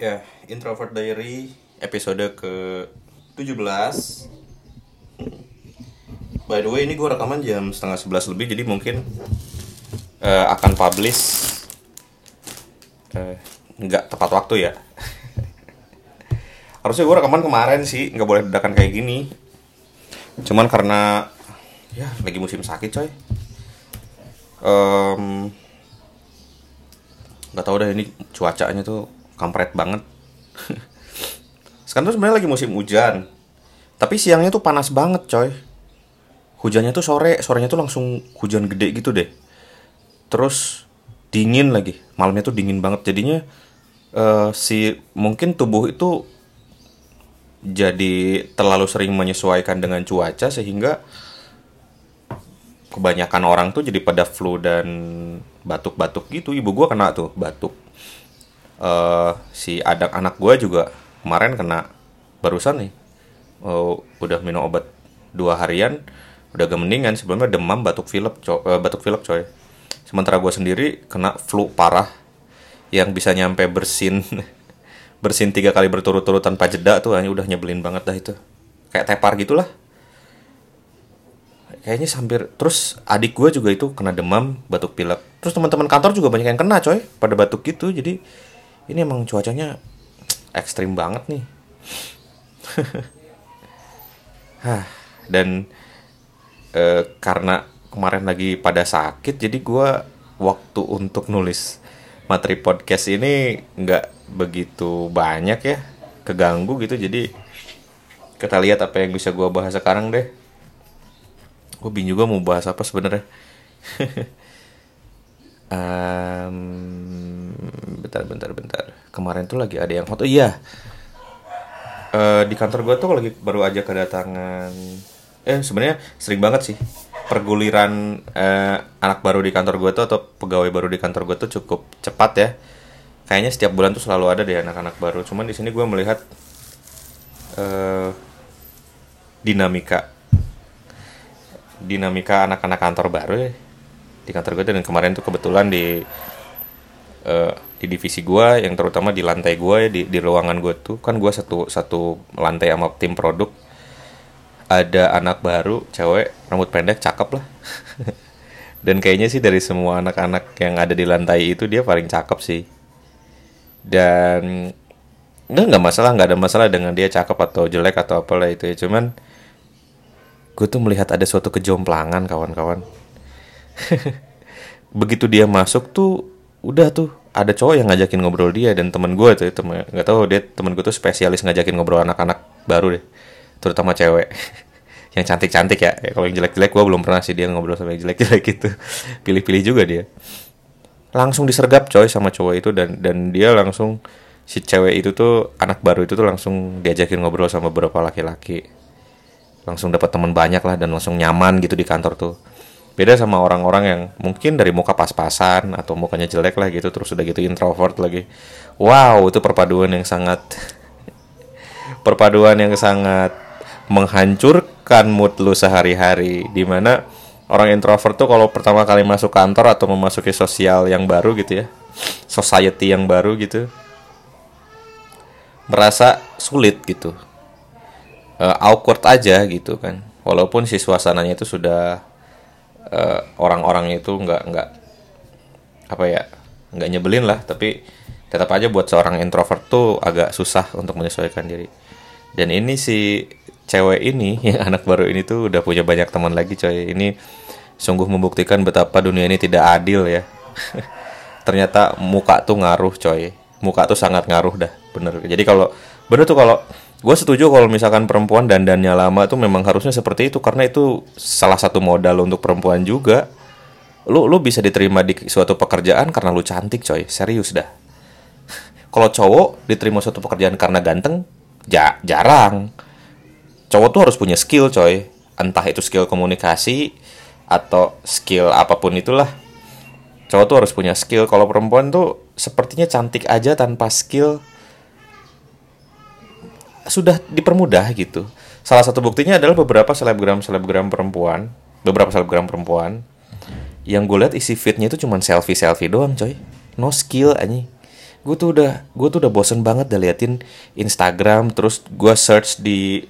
Ya, Introvert Diary episode ke 17 By the way, ini gue rekaman jam setengah sebelas lebih Jadi mungkin eh, akan publish Nggak tepat waktu ya. Harusnya gue rekaman kemarin sih Nggak boleh dadakan kayak gini. Cuman karena Ya, lagi musim sakit coy. Em, nggak tahu dah ini cuacanya tuh kampret banget. Sekarang tuh sebenarnya lagi musim hujan. Tapi siangnya tuh panas banget coy. Hujannya tuh sore sorenya tuh langsung hujan gede gitu deh. Terus dingin lagi malamnya tuh dingin banget. Jadinya eh, si mungkin tubuh itu jadi terlalu sering menyesuaikan dengan cuaca sehingga kebanyakan orang tuh jadi pada flu dan batuk-batuk gitu. Ibu gua kena tuh batuk eh si anak anak gua juga kemarin kena barusan nih. Oh, udah minum obat dua harian udah agak mendingan. Sebelumnya demam batuk pilek co- eh, batuk pilek coy. Sementara gua sendiri kena flu parah yang bisa nyampe bersin bersin tiga kali berturut-turut tanpa jeda tuh hanya udah nyebelin banget dah itu. Kayak tepar gitulah. Kayaknya hampir terus adik gue juga itu kena demam batuk pilek. Terus teman-teman kantor juga banyak yang kena coy pada batuk gitu. Jadi ini emang cuacanya ekstrim banget nih. Hah, dan eh, karena kemarin lagi pada sakit jadi gue waktu untuk nulis materi podcast ini nggak begitu banyak ya keganggu gitu. Jadi kita lihat apa yang bisa gue bahas sekarang deh. Gue bingung juga mau bahas apa sebenarnya Em, bentar bentar bentar. Kemarin tuh lagi ada yang foto. Iya. Eh, di kantor gue tuh lagi baru aja kedatangan. Eh sebenarnya sering banget sih. Perguliran eh, anak baru di kantor gue tuh atau pegawai baru di kantor gue tuh cukup cepat ya. Kayaknya setiap bulan tuh selalu ada deh anak-anak baru. Cuman di sini gue melihat eh, dinamika. Dinamika anak-anak kantor baru ya di kantor gue dan kemarin tuh kebetulan di eh, di divisi gue yang terutama di lantai gue ya di, di ruangan gue tuh. Kan gue satu satu lantai sama tim produk. Ada anak baru cewek rambut pendek cakep lah. Dan kayaknya sih dari semua anak-anak yang ada di lantai itu dia paling cakep sih. Dan nggak nggak masalah nggak ada masalah dengan dia cakep atau jelek atau apalah itu ya. Cuman gue tuh melihat ada suatu kejomplangan kawan-kawan begitu dia masuk tuh udah tuh ada cowok yang ngajakin ngobrol dia dan temen gue tuh temen nggak tahu dia temen gue tuh spesialis ngajakin ngobrol anak-anak baru deh terutama cewek. Yang cantik-cantik ya, Ya, kalau yang jelek-jelek gue belum pernah sih dia ngobrol sama yang jelek-jelek gitu. Pilih-pilih juga dia. Langsung disergap coy sama cowok itu dan dan dia langsung si cewek itu tuh anak baru itu tuh langsung diajakin ngobrol sama beberapa laki-laki. Langsung dapat teman banyak lah dan langsung nyaman gitu di kantor tuh beda sama orang-orang yang mungkin dari muka pas-pasan atau mukanya jelek lah gitu terus udah gitu introvert lagi. Wow itu perpaduan yang sangat perpaduan yang sangat menghancurkan mood lu sehari-hari di mana orang introvert tuh kalau pertama kali masuk kantor atau memasuki sosial yang baru gitu ya society yang baru gitu merasa sulit gitu. Eh, awkward aja gitu kan. Walaupun si suasananya itu sudah eh, orang-orangnya itu nggak nggak apa ya nggak nyebelin lah tapi tetap aja buat seorang introvert tuh agak susah untuk menyesuaikan diri. Dan ini si cewek ini yang anak baru ini tuh udah punya banyak teman lagi coy. Ini sungguh membuktikan betapa dunia ini tidak adil ya. Ternyata muka tuh ngaruh coy. Muka tuh sangat ngaruh dah bener. Jadi kalau bener tuh kalau gue setuju kalau misalkan perempuan dandannya lama tuh memang harusnya seperti itu karena itu salah satu modal untuk perempuan juga. Lu lu bisa diterima di suatu pekerjaan karena lu cantik coy. Serius dah. Kalau cowok diterima suatu pekerjaan karena ganteng ja jarang. Cowok tuh harus punya skill coy. Entah itu skill komunikasi atau skill apa pun itulah. Cowok tuh harus punya skill. Kalau perempuan tuh sepertinya cantik aja tanpa skill sudah dipermudah gitu. Salah satu buktinya adalah beberapa selebgram selebgram perempuan beberapa selebgram perempuan yang gue lihat isi feednya itu cuma selfie selfie doang coy. No skill anjing. Gue tuh udah gue tuh udah bosen banget dah liatin Instagram terus gue search di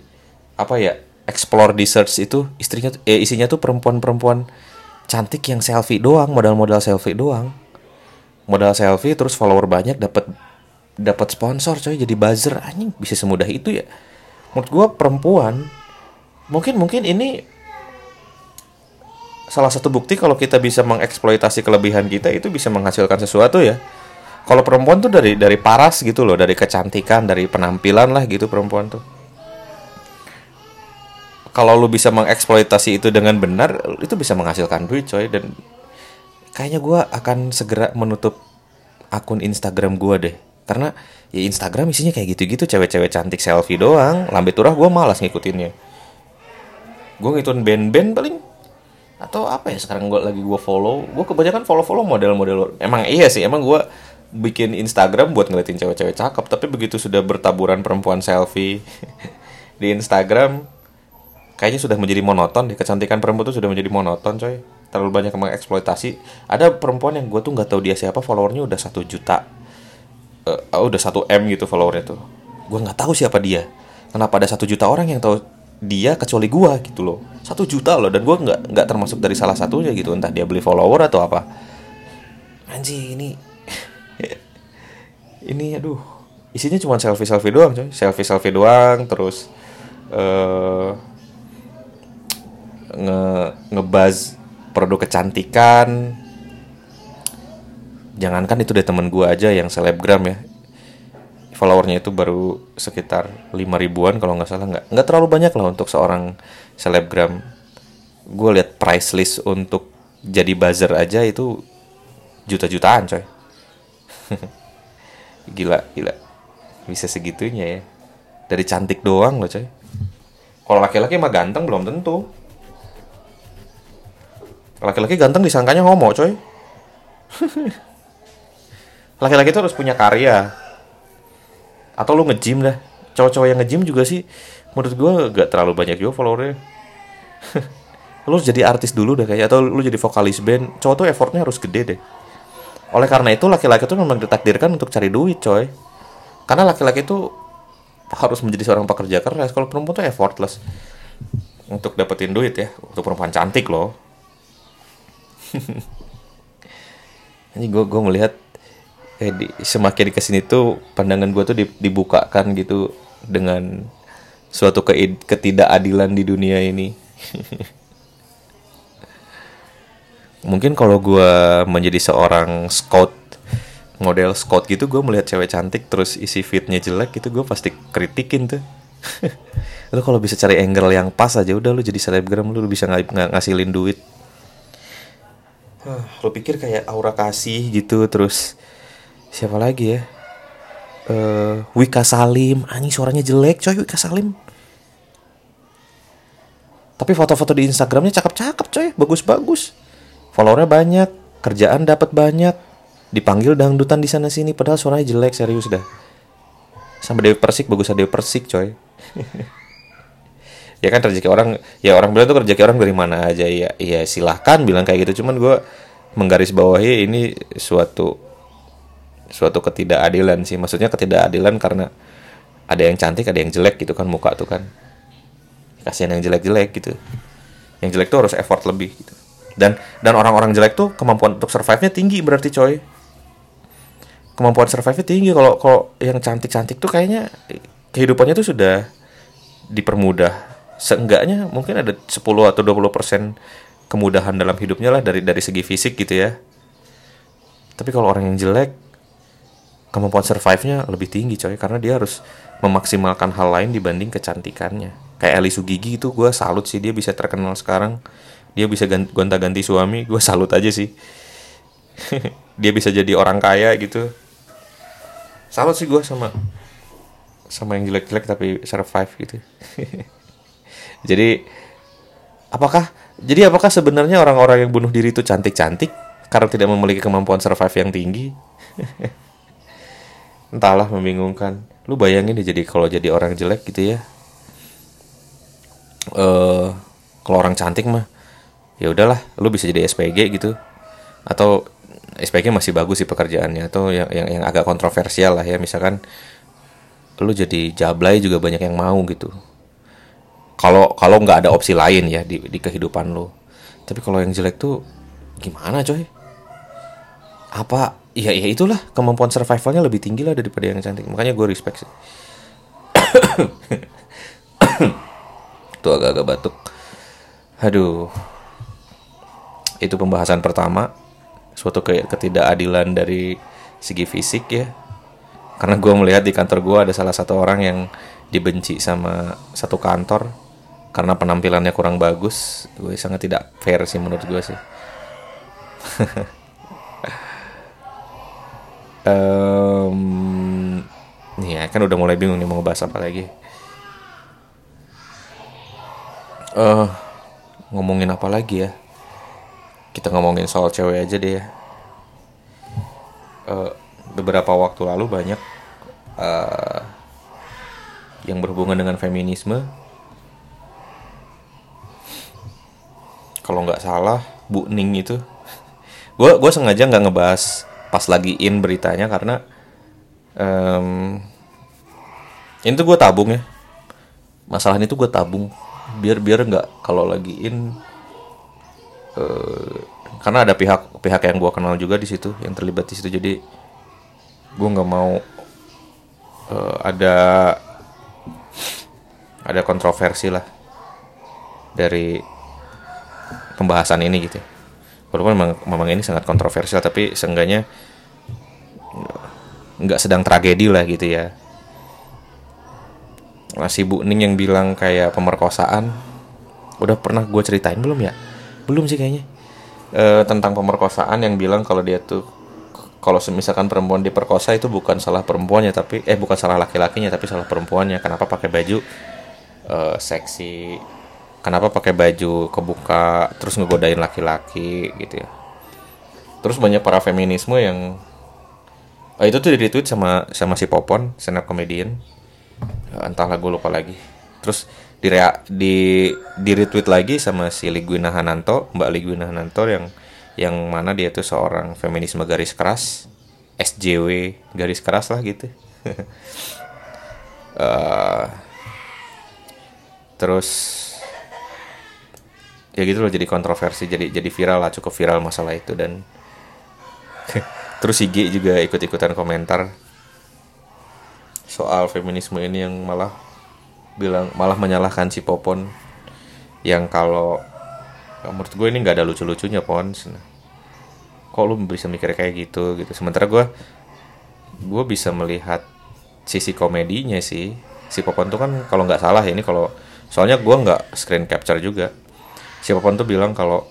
apa ya explore di search itu istrinya eh isinya tuh perempuan-perempuan cantik yang selfie doang modal-modal selfie doang. Modal selfie terus follower banyak dapat dapat sponsor coy jadi buzzer. Anjing bisa semudah itu ya. Menurut gue perempuan mungkin mungkin ini salah satu bukti kalau kita bisa mengeksploitasi kelebihan kita itu bisa menghasilkan sesuatu ya. Kalau perempuan tuh dari dari paras gitu loh dari kecantikan dari penampilan lah gitu perempuan tuh. Kalau lu bisa mengeksploitasi itu dengan benar itu bisa menghasilkan duit coy. Dan kayaknya gue akan segera menutup akun Instagram gue deh karena ya Instagram isinya kayak gitu-gitu cewek-cewek cantik selfie doang. Lambe turah gue malas ngikutinnya. Gue ngikutin band-band paling atau apa ya sekarang gue lagi gue follow. Gue kebanyakan follow follow model-model emang iya sih emang gue bikin Instagram buat ngeliatin cewek-cewek cakep. Tapi begitu sudah bertaburan perempuan selfie di Instagram kayaknya sudah menjadi monoton deh. Kecantikan perempuan itu sudah menjadi monoton coy. Terlalu banyak mengeksploitasi. Ada perempuan yang gue tuh nggak tahu dia siapa followernya udah satu juta uh, udah satu m gitu followernya tuh. Gue nggak tahu siapa dia. Kenapa ada satu juta orang yang tahu dia kecuali gue gitu loh. Satu juta loh dan gue nggak nggak termasuk dari salah satunya gitu. Entah dia beli follower atau apa. Anjing ini ini aduh. Isinya cuma selfie selfie doang coy. Selfie selfie doang terus uh, nge ngebaz produk kecantikan jangankan itu deh temen gue aja yang selebgram ya. Followernya itu baru sekitar 5 ribuan kalau nggak salah. Nggak nggak terlalu banyak lah untuk seorang selebgram. Gue lihat price list untuk jadi buzzer aja itu juta-jutaan coy. Gila gila. Bisa segitunya ya. Dari cantik doang loh coy. Kalau laki-laki mah ganteng belum tentu. Laki-laki ganteng disangkanya homo coy laki-laki itu harus punya karya atau lu ngejim dah cowok-cowok yang ngejim juga sih menurut gue gak terlalu banyak juga followernya lu jadi artis dulu deh kayak atau lu jadi vokalis band cowok tuh effortnya harus gede deh oleh karena itu laki-laki itu memang ditakdirkan untuk cari duit coy. Karena laki-laki itu harus menjadi seorang pekerja keras. Kalau perempuan tuh effortless untuk dapetin duit ya. Untuk perempuan cantik loh. Ini gue gue melihat eh, di, semakin di ke sini tuh pandangan gue tuh dibukakan gitu dengan suatu ke, ketidakadilan di dunia ini. mungkin kalau gue menjadi seorang scout model scout gitu gue melihat cewek cantik terus isi fitnya jelek gitu gue pasti kritikin tuh lu kalau bisa cari angle yang pas aja udah lu jadi selebgram lu, bisa ng ng ngasilin duit lu pikir kayak aura kasih gitu terus siapa lagi ya? Uh, Wika Salim. Anjing suaranya jelek coy Wika Salim. Tapi foto-foto di Instagramnya cakep-cakep coy. Bagus-bagus. Followernya banyak kerjaan dapat banyak. Dipanggil dangdutan di sana sini padahal suaranya jelek serius dah. Sama Dewi Persik bagus Dewi Persik coy. Ya kan rezeki orang ya orang bilang tuh rezeki orang dari mana aja. Ya ya silahkan bilang kayak gitu. Cuman gue menggaris bawahi ini suatu suatu ketidakadilan sih. Maksudnya ketidakadilan karena ada yang cantik ada yang jelek gitu kan muka tuh kan. Kasihan yang jelek-jelek gitu. Yang jelek tuh harus effort lebih gitu. Dan dan orang-orang jelek tuh kemampuan untuk survive-nya tinggi berarti coy. Kemampuan survive-nya tinggi. Kalau kalau yang cantik-cantik tuh kayaknya kehidupannya tuh sudah dipermudah. Seenggaknya mungkin ada 10 atau 20 persen kemudahan dalam hidupnya lah dari dari segi fisik gitu ya. Tapi kalau orang yang jelek kemampuan survive-nya lebih tinggi coy karena dia harus memaksimalkan hal lain dibanding kecantikannya. Kayak Eli Sugigi itu gue salut sih dia bisa terkenal sekarang. Dia bisa gonta-ganti suami gue salut aja sih. Dia bisa jadi orang kaya gitu. Salut sih gue sama sama yang jelek-jelek tapi survive gitu. Jadi apakah jadi apakah sebenarnya orang-orang yang bunuh diri itu cantik-cantik karena tidak memiliki kemampuan survive yang tinggi entahlah membingungkan. Lu bayangin deh jadi kalau jadi orang jelek gitu ya. Eh kalau orang cantik mah ya udahlah lu bisa jadi SPG gitu. Atau SPG masih bagus sih pekerjaannya atau yang, yang yang agak kontroversial lah ya. Misalkan lu jadi jablay juga banyak yang mau gitu. Kalau kalau nggak ada opsi lain ya di, di kehidupan lu. Tapi kalau yang jelek tuh gimana coy apa? Ya ya itulah. Kemampuan survivalnya lebih tinggi lah daripada yang cantik. Makanya gue respect sih. Tuh agak-agak batuk. Aduh. Itu pembahasan pertama. Suatu ke ketidakadilan dari segi fisik ya. Karena gue melihat di kantor gue ada salah satu orang yang dibenci sama satu kantor karena penampilannya kurang bagus. Gue sangat tidak fair sih menurut gue sih um, ya kan udah mulai bingung nih mau bahas apa lagi. Uh, ngomongin apa lagi ya? Kita ngomongin soal cewek aja deh ya. Uh, beberapa waktu lalu banyak uh, yang berhubungan dengan feminisme. Kalau nggak salah Bu Ning itu gue gue sengaja nggak ngebahas pas lagi in beritanya karena um, ini tuh gue tabung ya. Masalah ini tuh gue tabung. Biar biar nggak kalau lagi in uh, karena ada pihak pihak yang gue kenal juga di situ yang terlibat di situ. Jadi gue nggak mau uh, ada ada kontroversi lah dari pembahasan ini gitu. ya walaupun memang, memang ini sangat kontroversial tapi seenggaknya nggak sedang tragedi lah gitu ya. Masih Bu Ning yang bilang kayak pemerkosaan. Udah pernah gue ceritain belum ya? Belum sih kayaknya. E, tentang pemerkosaan yang bilang kalau dia tuh kalau misalkan perempuan diperkosa itu bukan salah perempuannya tapi eh bukan salah laki-lakinya tapi salah perempuannya. Kenapa pakai baju e, seksi kenapa pakai baju kebuka terus ngegodain laki-laki gitu ya. Terus banyak para feminisme yang oh, itu tuh di retweet sama sama si Popon stand up comedian. Uh, entahlah gue lupa lagi. Terus di di di retweet lagi sama si Ligwina Hananto Mbak Ligwina Hananto yang yang mana dia tuh seorang feminisme garis keras SJW garis keras lah gitu. Uh, terus ya gitu loh jadi kontroversi jadi jadi viral lah cukup viral masalah itu dan terus IG juga ikut-ikutan komentar soal feminisme ini yang malah bilang malah menyalahkan si Popon yang kalau menurut gue ini nggak ada lucu-lucunya pon. Kok lu bisa mikir kayak gitu gitu. Sementara gue gue bisa melihat sisi komedinya sih. Si Popon tuh kan kalau nggak salah ya ini kalau soalnya gue nggak screen capture juga siapa pun tuh bilang kalau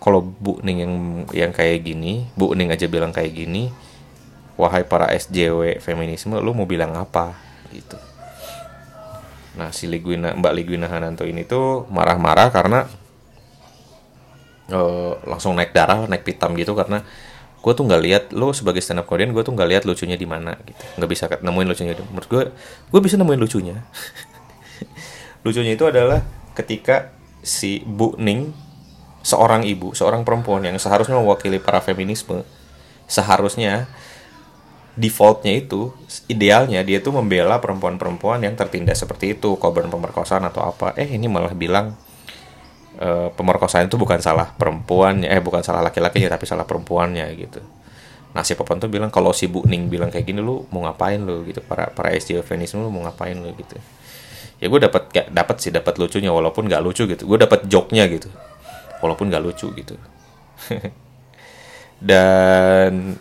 kalau Bu Ning yang yang kayak gini, Bu Ning aja bilang kayak gini, wahai para SJW feminisme, lu mau bilang apa? Gitu. Nah, si Ligwina, Mbak Ligwina Hananto ini tuh marah-marah karena uh, langsung naik darah, naik pitam gitu karena gue tuh nggak lihat lo sebagai stand up comedian gue tuh nggak lihat lucunya di mana gitu. Nggak bisa nemuin lucunya menurut gue gue bisa nemuin lucunya. Lucunya itu adalah ketika si Bu Ning seorang ibu, seorang perempuan yang seharusnya mewakili para feminisme, seharusnya defaultnya itu idealnya dia tuh membela perempuan-perempuan yang tertindas seperti itu korban pemerkosaan atau apa. Eh ini malah bilang e, pemerkosaan itu bukan salah perempuannya eh bukan salah laki-lakinya tapi salah perempuannya gitu. Nah si Popon tuh bilang kalau si Bu Ning bilang kayak gini lu mau ngapain lu gitu? Para para SJW feminisme lu mau ngapain lu gitu ya gue dapat gak dapat sih dapat lucunya walaupun gak lucu gitu. Gue dapat joknya gitu. Walaupun gak lucu gitu. Dan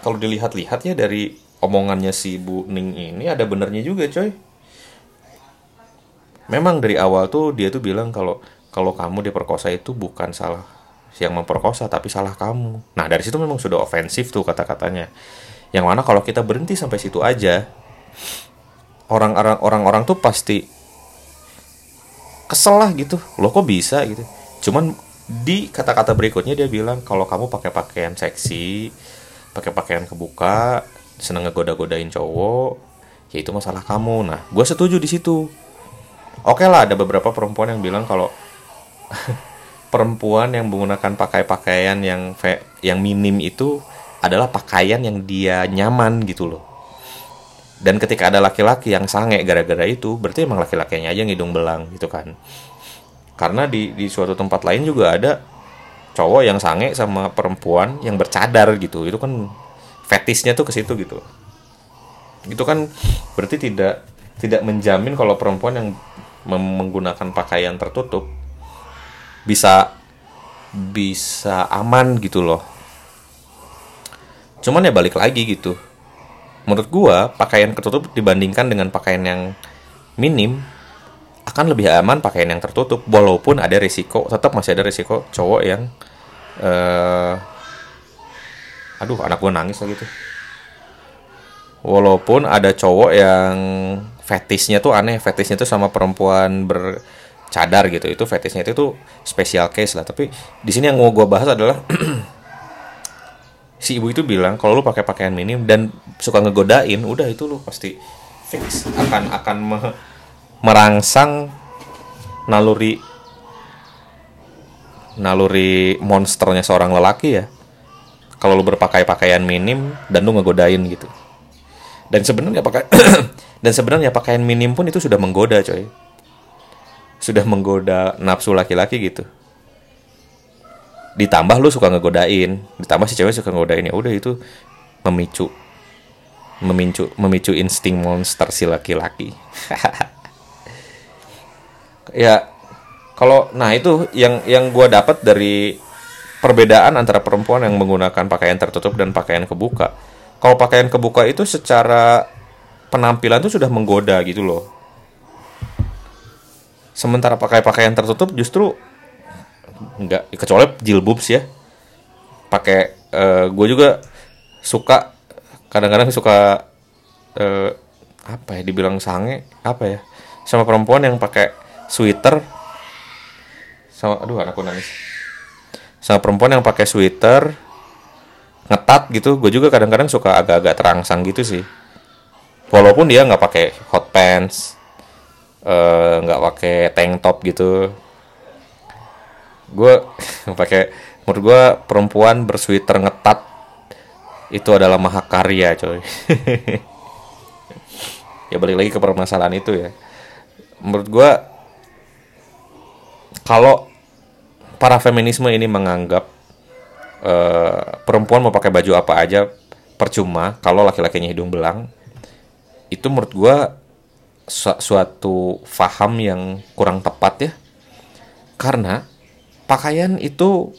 kalau dilihat-lihat ya dari omongannya si Bu Ning ini ada benernya juga coy. Memang dari awal tuh dia tuh bilang kalau kalau kamu diperkosa itu bukan salah yang memperkosa tapi salah kamu. Nah dari situ memang sudah ofensif tuh kata-katanya. Yang mana kalau kita berhenti sampai situ aja orang-orang orang-orang tuh pasti kesel lah gitu. Loh kok bisa gitu? Cuman di kata-kata berikutnya dia bilang kalau kamu pakai pakaian seksi pakai pakaian kebuka seneng ngegoda-godain cowok ya itu masalah kamu. Nah gue setuju di situ. Oke lah ada beberapa perempuan yang bilang kalau perempuan yang menggunakan pakai pakaian yang yang minim itu adalah pakaian yang dia nyaman gitu loh dan ketika ada laki-laki yang sange gara-gara itu berarti emang laki-lakinya aja ngidung belang gitu kan. Karena di di suatu tempat lain juga ada cowok yang sange sama perempuan yang bercadar gitu. Itu kan fetisnya tuh ke situ gitu. Itu kan berarti tidak tidak menjamin kalau perempuan yang menggunakan pakaian tertutup bisa bisa aman gitu loh. Cuman ya balik lagi gitu menurut gua pakaian tertutup dibandingkan dengan pakaian yang minim akan lebih aman pakaian yang tertutup walaupun ada risiko tetap masih ada risiko cowok yang eh aduh anak gua nangis lagi tuh. Walaupun ada cowok yang fetisnya tuh aneh fetisnya tuh sama perempuan bercadar gitu itu fetisnya itu tuh special case lah. Tapi di sini yang mau gue bahas adalah si ibu itu bilang kalau lu pakai pakaian minim dan suka ngegodain udah itu lu pasti fix akan akan me- merangsang naluri naluri monsternya seorang lelaki ya. Kalau lu berpakai pakaian minim dan lu ngegodain gitu. Dan sebenarnya pakai dan sebenarnya pakaian minim pun itu sudah menggoda coy. Sudah menggoda nafsu laki-laki gitu ditambah lu suka ngegodain ditambah si cewek suka ngegodain ya udah itu memicu memicu memicu insting monster si laki-laki. Ya kalau nah itu yang yang gua dapat dari perbedaan antara perempuan yang menggunakan pakaian tertutup dan pakaian kebuka. Kalau pakaian kebuka itu secara penampilan tuh sudah menggoda gitu loh. Sementara pakai pakaian tertutup justru nggak kecuali jilbabs ya. Pakai gue juga suka kadang-kadang suka eh, apa ya dibilang sange apa ya sama perempuan yang pakai sweater. Sama aduh anakku nangis. Sama perempuan yang pakai sweater ngetat gitu gue juga kadang-kadang suka agak-agak terangsang gitu sih. Walaupun dia nggak pakai hot pants eh, nggak pakai tank top gitu gue pakai menurut gue perempuan bersweater ngetat itu adalah mahakarya coy. Ya balik lagi ke permasalahan itu ya. Menurut gue kalau para feminisme ini menganggap eh, perempuan mau pakai baju apa aja percuma kalau laki-lakinya hidung belang itu menurut gue su- suatu faham yang kurang tepat ya. Karena pakaian itu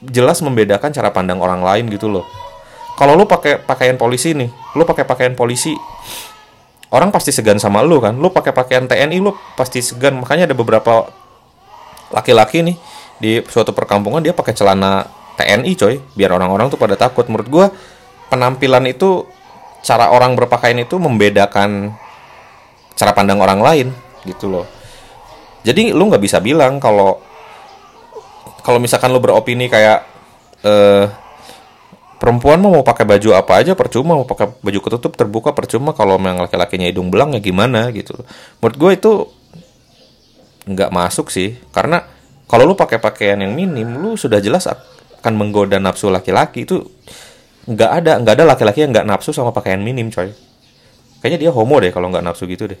jelas membedakan cara pandang orang lain gitu loh. Kalau lu pakai pakaian polisi nih, lu pakai pakaian polisi, orang pasti segan sama lu kan. Lu pakai pakaian TNI, lu pasti segan. Makanya ada beberapa laki-laki nih di suatu perkampungan dia pakai celana TNI coy, biar orang-orang tuh pada takut. Menurut gua penampilan itu cara orang berpakaian itu membedakan cara pandang orang lain gitu loh. Jadi lu nggak bisa bilang kalau kalau misalkan lo beropini kayak eh perempuan mau pakai baju apa aja percuma mau pakai baju ketutup terbuka percuma kalau memang laki-lakinya hidung belang ya gimana gitu. Menurut gue itu nggak masuk sih karena kalau lu pakai pakaian yang minim lu sudah jelas akan menggoda nafsu laki-laki itu nggak ada nggak ada laki-laki yang nggak nafsu sama pakaian minim coy. Kayaknya dia homo deh kalau nggak nafsu gitu deh.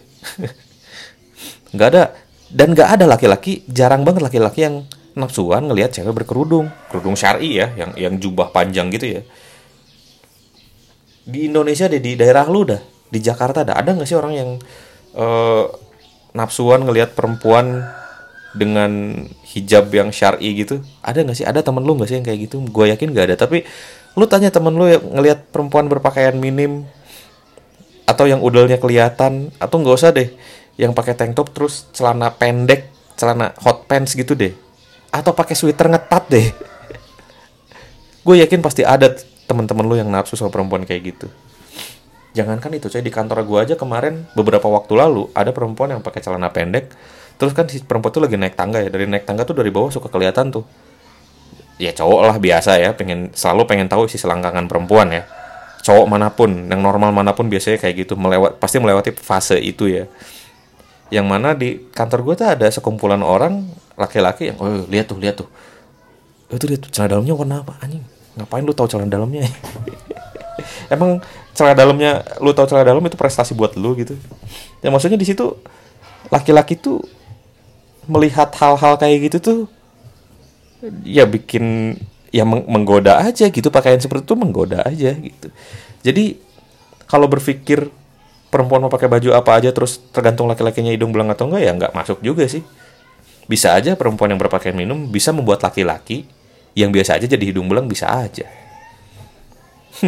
Nggak ada dan nggak ada laki-laki jarang banget laki-laki yang nafsuan ngelihat cewek berkerudung. Kerudung syari ya yang yang jubah panjang gitu ya. Di Indonesia deh di daerah lu dah di Jakarta ada ada nggak sih orang yang eh, nafsuan ngelihat perempuan dengan hijab yang syari gitu? Ada nggak sih? Ada temen lu nggak sih yang kayak gitu? Gue yakin nggak ada tapi lu tanya temen lu yang ngelihat perempuan berpakaian minim atau yang udelnya kelihatan atau nggak usah deh yang pakai tank top terus celana pendek celana hot pants gitu deh atau pakai sweater ngetat deh. Gue yakin pasti ada teman-teman lu yang nafsu sama perempuan kayak gitu. Jangankan itu saya di kantor gue aja kemarin beberapa waktu lalu ada perempuan yang pakai celana pendek. Terus kan si perempuan tuh lagi naik tangga ya dari naik tangga tuh dari bawah suka kelihatan tuh. Ya cowok lah biasa ya pengen selalu pengen tahu isi selangkangan perempuan ya. Cowok mana pun yang normal mana pun biasanya kayak gitu melewat pasti melewati fase itu ya. Yang mana di kantor gue tuh ada sekumpulan orang laki-laki yang oh lihat tuh lihat tuh. Oh, itu lihat tuh celana dalamnya warna apa anjing? Ngapain lu tahu celana dalamnya? Emang celana dalamnya lu tahu celana dalam itu prestasi buat lu gitu. Ya maksudnya di situ laki-laki tuh melihat hal-hal kayak gitu tuh ya bikin ya meng menggoda aja gitu pakaian seperti itu menggoda aja gitu. Jadi kalau berpikir perempuan mau pakai baju apa aja terus tergantung laki-lakinya hidung belang atau enggak ya nggak masuk juga sih bisa aja perempuan yang berpakaian minum bisa membuat laki-laki yang biasa aja jadi hidung belang bisa aja.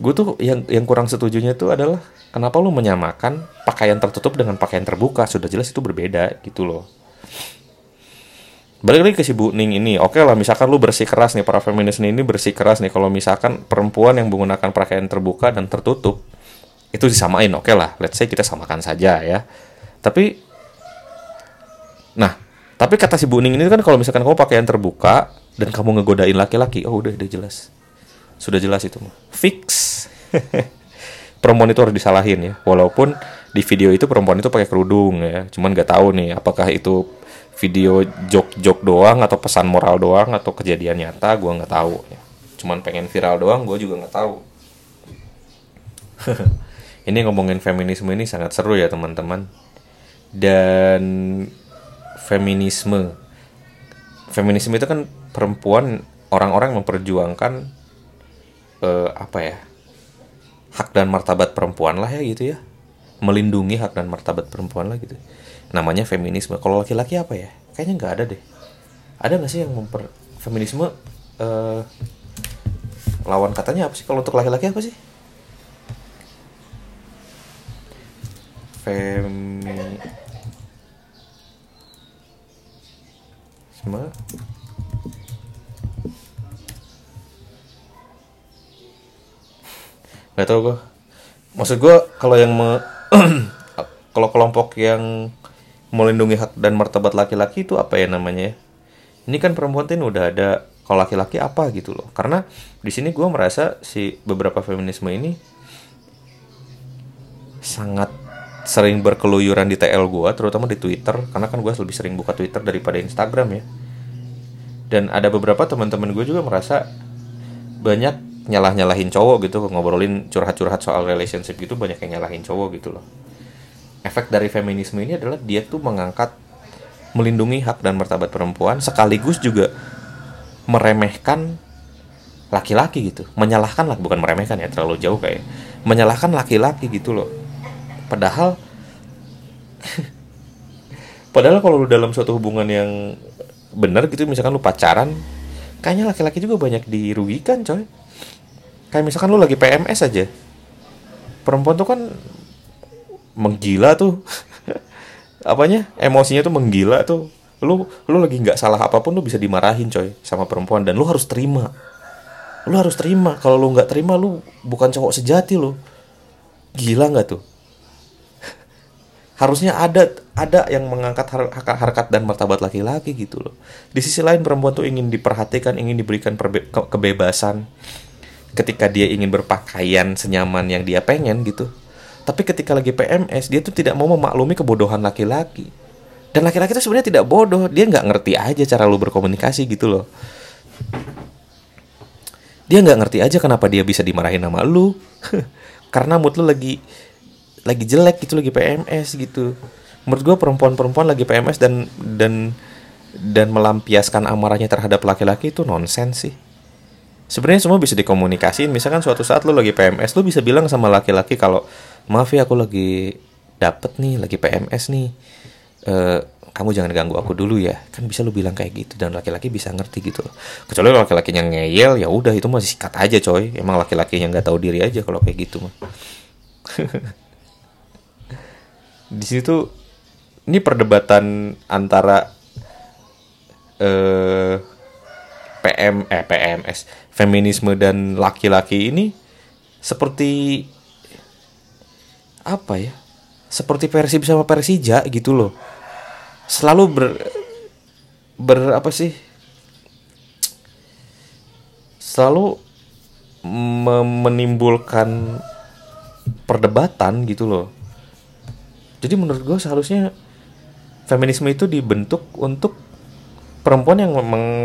Gue tuh yang yang kurang setujunya itu adalah kenapa lu menyamakan pakaian tertutup dengan pakaian terbuka? Sudah jelas itu berbeda gitu loh. Balik lagi ke si Bu Ning ini. Oke okay lah misalkan lu bersih keras nih para feminis ini bersih keras nih. Kalau misalkan perempuan yang menggunakan pakaian terbuka dan tertutup itu disamain oke okay lah. Let's say kita samakan saja ya. Tapi nah tapi kata si Bu Ning ini kan kalau misalkan kamu pakaian terbuka dan kamu ngegodain laki-laki oh udah udah jelas. Sudah jelas itu mah. Fix. Perempuan itu harus disalahin ya. Walaupun di video itu perempuan itu pakai kerudung ya. Cuman nggak tahu nih apakah itu video jok-jok doang atau pesan moral doang atau kejadian nyata gue nggak tahu ya. cuman pengen viral doang gue juga nggak tahu. Ini ngomongin feminisme ini sangat seru ya teman-teman. Dan feminisme. Feminisme itu kan perempuan orang-orang memperjuangkan uh, apa ya hak dan martabat perempuan lah ya gitu ya. Melindungi hak dan martabat perempuan lah gitu. Namanya feminisme. Kalau laki-laki apa ya? Kayaknya nggak ada deh. Ada nggak sih yang memper feminisme uh, lawan katanya apa sih? Kalau untuk laki-laki apa sih feminisme nggak tau gue maksud gue kalau yang me kalau kelompok yang melindungi hak dan martabat laki-laki itu apa ya namanya ya? Ini kan perempuan tuh udah ada kalau laki-laki apa gitu loh. Karena di sini gue merasa si beberapa feminisme ini sangat sering berkeluyuran di TL gue terutama di Twitter karena kan gue lebih sering buka Twitter daripada Instagram ya. Dan ada beberapa teman-teman gue juga merasa banyak nyalah-nyalahin cowok gitu ngobrolin curhat-curhat soal relationship gitu banyak yang nyalahin cowok gitu loh. Efek dari feminisme ini adalah dia tuh mengangkat melindungi hak dan martabat perempuan sekaligus juga meremehkan laki-laki gitu. Menyalahkan lah bukan meremehkan ya terlalu jauh kayak. Menyalahkan laki-laki gitu loh padahal padahal kalau lu dalam suatu hubungan yang benar gitu misalkan lu pacaran kayaknya laki-laki juga banyak dirugikan coy. Kayak misalkan lu lagi PMS aja. Perempuan tuh kan menggila tuh. Apanya? Emosinya tuh menggila tuh. Lu lu lagi nggak salah apa pun lu bisa dimarahin coy sama perempuan. Dan lu harus terima. Lu harus terima. Kalau lu nggak terima lu bukan cowok sejati lu. Gila nggak tuh harusnya ada ada yang mengangkat har harkat dan martabat laki-laki gitu loh. Di sisi lain perempuan tuh ingin diperhatikan ingin diberikan ke kebebasan ketika dia ingin berpakaian senyaman yang dia pengen gitu. Tapi ketika lagi PMS dia tuh tidak mau memaklumi kebodohan laki-laki. Dan laki-laki itu sebenarnya tidak bodoh dia nggak ngerti aja cara lu berkomunikasi gitu loh. Dia nggak ngerti aja kenapa dia bisa dimarahin sama lu. Karena mood lu lagi lagi jelek gitu lagi PMS gitu. Menurut gue perempuan-perempuan lagi PMS dan dan dan melampiaskan amarahnya terhadap laki-laki itu nonsens sih. Sebenarnya semua bisa dikomunikasiin misalkan suatu saat lo lagi PMS lo bisa bilang sama laki-laki kalau maaf ya aku lagi dapet nih lagi PMS nih. E, kamu jangan ganggu aku dulu ya. Kan bisa lo bilang kayak gitu dan laki-laki bisa ngerti gitu kecuali laki-lakinya ngeyel ya udah itu masih sikat aja coy. Emang laki-laki yang nggak tahu diri aja kalau kayak gitu mah di situ ini perdebatan antara eh PM eh PMS feminisme dan laki-laki ini seperti apa ya seperti Persib sama Persija gitu loh. Selalu ber ber apa sih selalu menimbulkan perdebatan gitu loh jadi menurut gue seharusnya feminisme itu dibentuk untuk perempuan yang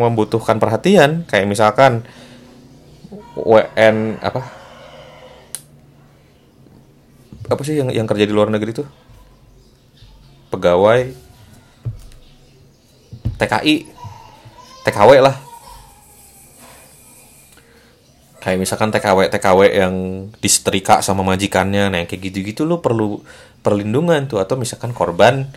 membutuhkan perhatian. Kayak misalkan WN apa? Apa sih yang yang kerja di luar negeri tuh? Pegawai TKI TKW lah. Kayak misalkan TKW TKW yang disetrika sama majikannya nah kayak gitu-gitu lu perlu perlindungan tuh atau misalkan korban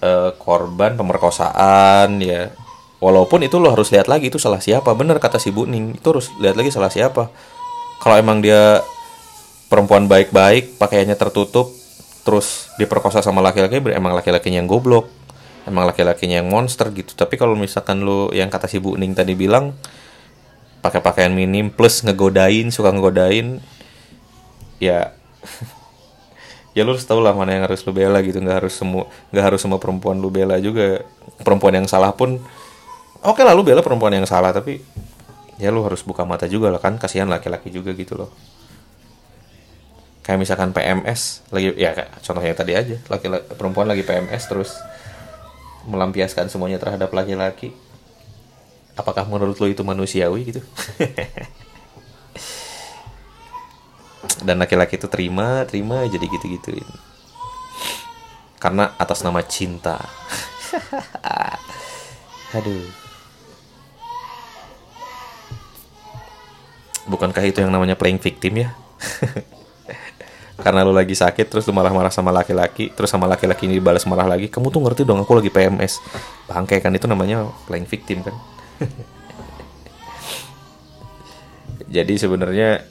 eh, korban pemerkosaan ya. Walaupun itu lo harus lihat lagi itu salah siapa. Bener kata si Bu Ning itu harus lihat lagi salah siapa. Kalau emang dia perempuan baik-baik pakaiannya tertutup terus diperkosa sama laki-laki emang laki-lakinya yang goblok emang laki-lakinya yang monster gitu. Tapi kalau misalkan lu yang kata si Bu Ning tadi bilang pakai pakaian minim plus ngegodain suka ngegodain ya ya lu harus tahu lah mana yang harus lu bela gitu. Nggak harus semua nggak harus semua perempuan lu bela juga. Perempuan yang salah pun oke lah lu bela perempuan yang salah tapi ya lu harus buka mata juga lah kan. Kasihan laki-laki juga gitu loh. Kayak misalkan PMS lagi ya contohnya tadi aja. Laki, laki perempuan lagi PMS terus melampiaskan semuanya terhadap laki-laki. Apakah menurut lo itu manusiawi gitu dan laki-laki itu terima terima jadi gitu gituin karena atas nama cinta. Aduh. Bukankah itu yang namanya playing victim ya? Karena lu lagi sakit terus lu marah-marah sama laki-laki terus sama laki-laki ini dibalas marah lagi kamu tuh ngerti dong aku lagi PMS bangke kan itu namanya playing victim kan? Jadi sebenarnya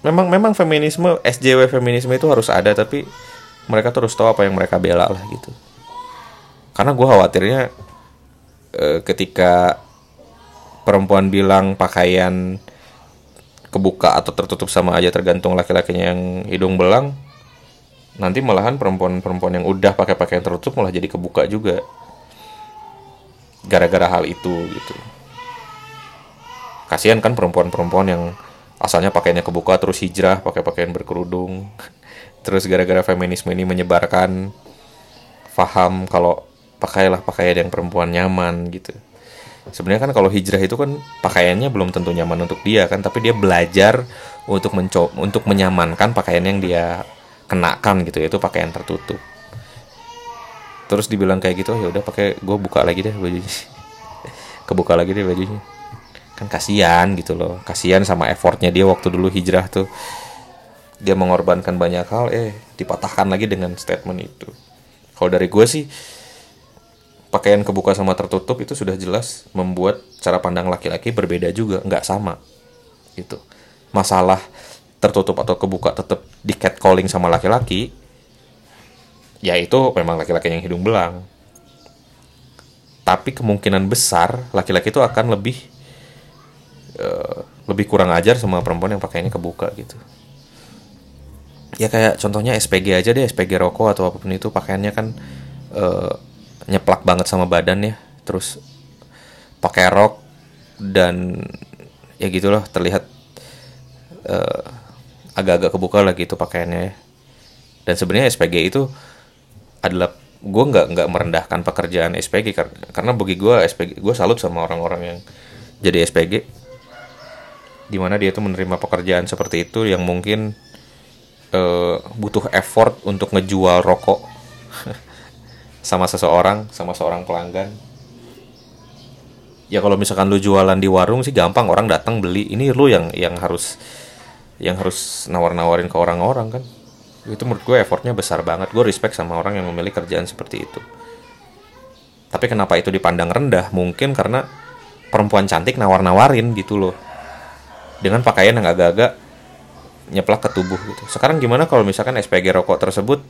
memang memang feminisme SJW feminisme itu harus ada tapi mereka terus tahu apa yang mereka bela lah gitu. Karena gue khawatirnya e, ketika perempuan bilang pakaian kebuka atau tertutup sama aja tergantung laki-lakinya yang hidung belang nanti malahan perempuan-perempuan yang udah pakai pakaian tertutup malah jadi kebuka juga. Gara-gara hal itu gitu. Kasihan kan perempuan-perempuan yang asalnya pakainya kebuka terus hijrah pakai pakaian berkerudung. Terus gara-gara feminisme ini menyebarkan faham kalau pakailah pakaian yang perempuan nyaman gitu. Sebenarnya kan kalau hijrah itu kan pakaiannya belum tentu nyaman untuk dia kan? Tapi dia belajar untuk mencoba untuk menyamankan pakaian yang dia kenakan gitu yaitu pakaian tertutup. Terus dibilang kayak gitu ya udah pakai gue buka lagi deh bajunya. Kebuka lagi deh bajunya kan kasihan gitu loh. Kasihan sama effortnya dia waktu dulu hijrah tuh. Dia mengorbankan banyak hal eh dipatahkan lagi dengan statement itu. Kalau dari gue sih pakaian kebuka sama tertutup itu sudah jelas membuat cara pandang laki-laki berbeda juga nggak sama. Itu masalah tertutup atau kebuka tetap di catcalling sama laki-laki ya itu memang laki-laki yang hidung belang. Tapi kemungkinan besar laki-laki itu akan lebih Eh, lebih kurang ajar sama perempuan yang pakainya kebuka gitu. Ya kayak contohnya SPG aja deh SPG rokok atau apa pun itu pakaiannya kan uh, nyeplak banget sama badan ya. Terus pakai rok dan ya gitulah terlihat uh, agak-agak kebuka lagi itu pakaiannya ya. dan sebenarnya SPG itu adalah gue nggak nggak merendahkan pekerjaan SPG karena bagi gue SPG gue salut sama orang-orang yang jadi SPG di mana dia tuh menerima pekerjaan seperti itu yang mungkin uh, butuh effort untuk ngejual rokok sama seseorang sama seorang pelanggan. Ya kalau misalkan lu jualan di warung sih gampang orang datang beli. Ini lu yang yang harus yang harus nawar-nawarin ke orang-orang kan? Itu menurut gue effortnya besar banget. Gue respect sama orang yang memilih kerjaan seperti itu. Tapi kenapa itu dipandang rendah? Mungkin karena perempuan cantik nawar-nawarin gitu loh dengan pakaian yang agak-agak nyeplak ke tubuh gitu. Sekarang gimana kalau misalkan SPG rokok tersebut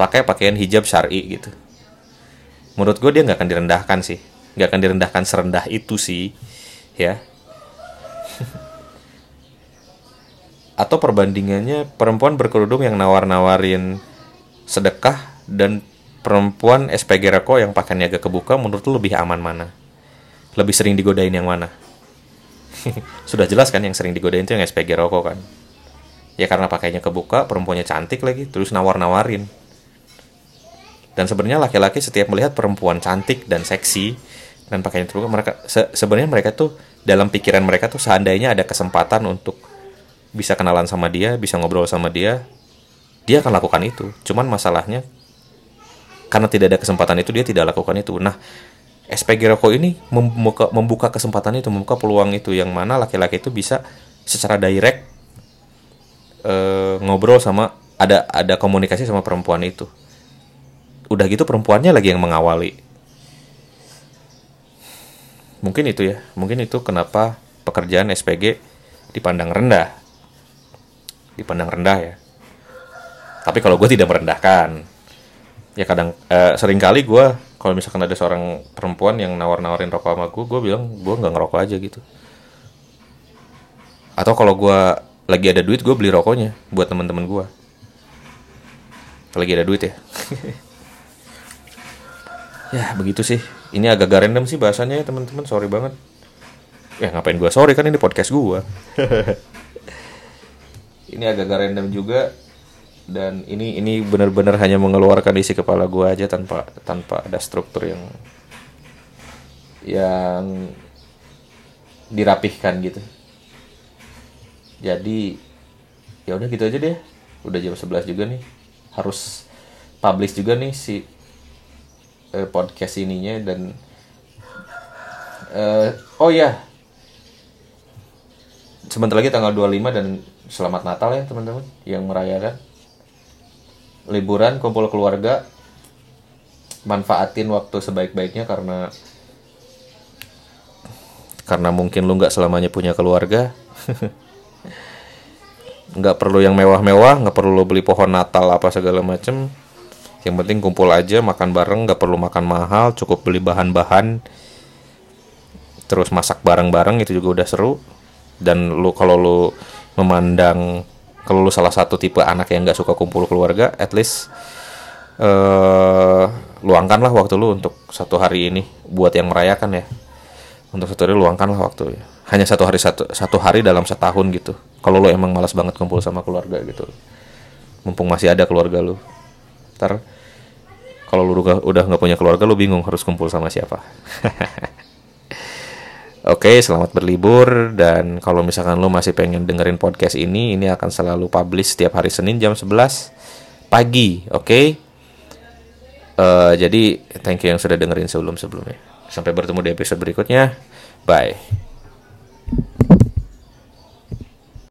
pakai pakaian hijab syari gitu? Menurut gue dia nggak akan direndahkan sih, nggak akan direndahkan serendah itu sih, ya. Atau perbandingannya perempuan berkerudung yang nawar-nawarin sedekah dan perempuan SPG rokok yang pakaiannya agak kebuka menurut lu lebih aman mana? Lebih sering digodain yang mana? sudah jelas kan yang sering digodain itu yang SPG rokok kan? Ya karena pakainya kebuka perempuannya cantik lagi terus nawar-nawarin. Dan sebenarnya laki-laki setiap melihat perempuan cantik dan seksi dan pakaian terbuka mereka se sebenarnya mereka tuh dalam pikiran mereka tuh seandainya ada kesempatan untuk bisa kenalan sama dia bisa ngobrol sama dia dia akan lakukan itu. Cuman masalahnya karena tidak ada kesempatan itu dia tidak lakukan itu. Nah SPG rokok ini membuka, membuka kesempatan itu membuka peluang itu yang mana laki-laki itu bisa secara direct e, ngobrol sama ada ada komunikasi sama perempuan itu. Udah gitu perempuannya lagi yang mengawali. Mungkin itu ya mungkin itu kenapa pekerjaan SPG dipandang rendah. Dipandang rendah ya. Tapi kalau gue tidak merendahkan ya kadang eh, sering kali gue kalau misalkan ada seorang perempuan yang nawar-nawarin rokok sama gue gue bilang gue nggak ngerokok aja gitu. Atau kalau gue lagi ada duit gue beli rokoknya buat teman-teman gue lagi ada duit ya. Ya begitu sih. Ini agak gak random sih bahasanya ya teman-teman. Sorry banget. Ya ngapain gue sorry kan ini podcast gue ini agak gak random juga dan ini ini benar-benar hanya mengeluarkan isi kepala gue aja tanpa tanpa ada struktur yang yang dirapihkan gitu. Jadi ya udah gitu aja deh. Udah jam 11 juga nih. Harus publish juga nih si uh, podcast ininya dan uh, oh ya sebentar lagi tanggal 25 dan selamat Natal ya teman-teman yang merayakan liburan kumpul keluarga manfaatin waktu sebaik-baiknya karena karena mungkin lu nggak selamanya punya keluarga. Nggak perlu yang mewah-mewah nggak perlu beli pohon Natal apa segala macem. Yang penting kumpul aja makan bareng nggak perlu makan mahal cukup beli bahan-bahan. Terus masak bareng-bareng itu juga udah seru. Dan lu kalau lu memandang kalau lu salah satu tipe anak yang nggak suka kumpul keluarga at least uh, luangkanlah waktu lu untuk satu hari ini buat yang merayakan ya. Untuk satu hari luangkanlah waktu ya. Hanya satu hari satu satu hari dalam setahun gitu. Kalau lu emang malas banget kumpul sama keluarga gitu. Mumpung masih ada keluarga lu. Ntar kalau lu udah nggak punya keluarga lu bingung harus kumpul sama siapa Oke, selamat berlibur dan kalau misalkan lo masih pengen dengerin podcast ini, ini akan selalu publish setiap hari Senin jam 11 pagi, oke? Okay? Uh, eh, jadi thank you yang sudah dengerin sebelum-sebelumnya. Sampai bertemu di episode berikutnya. Bye.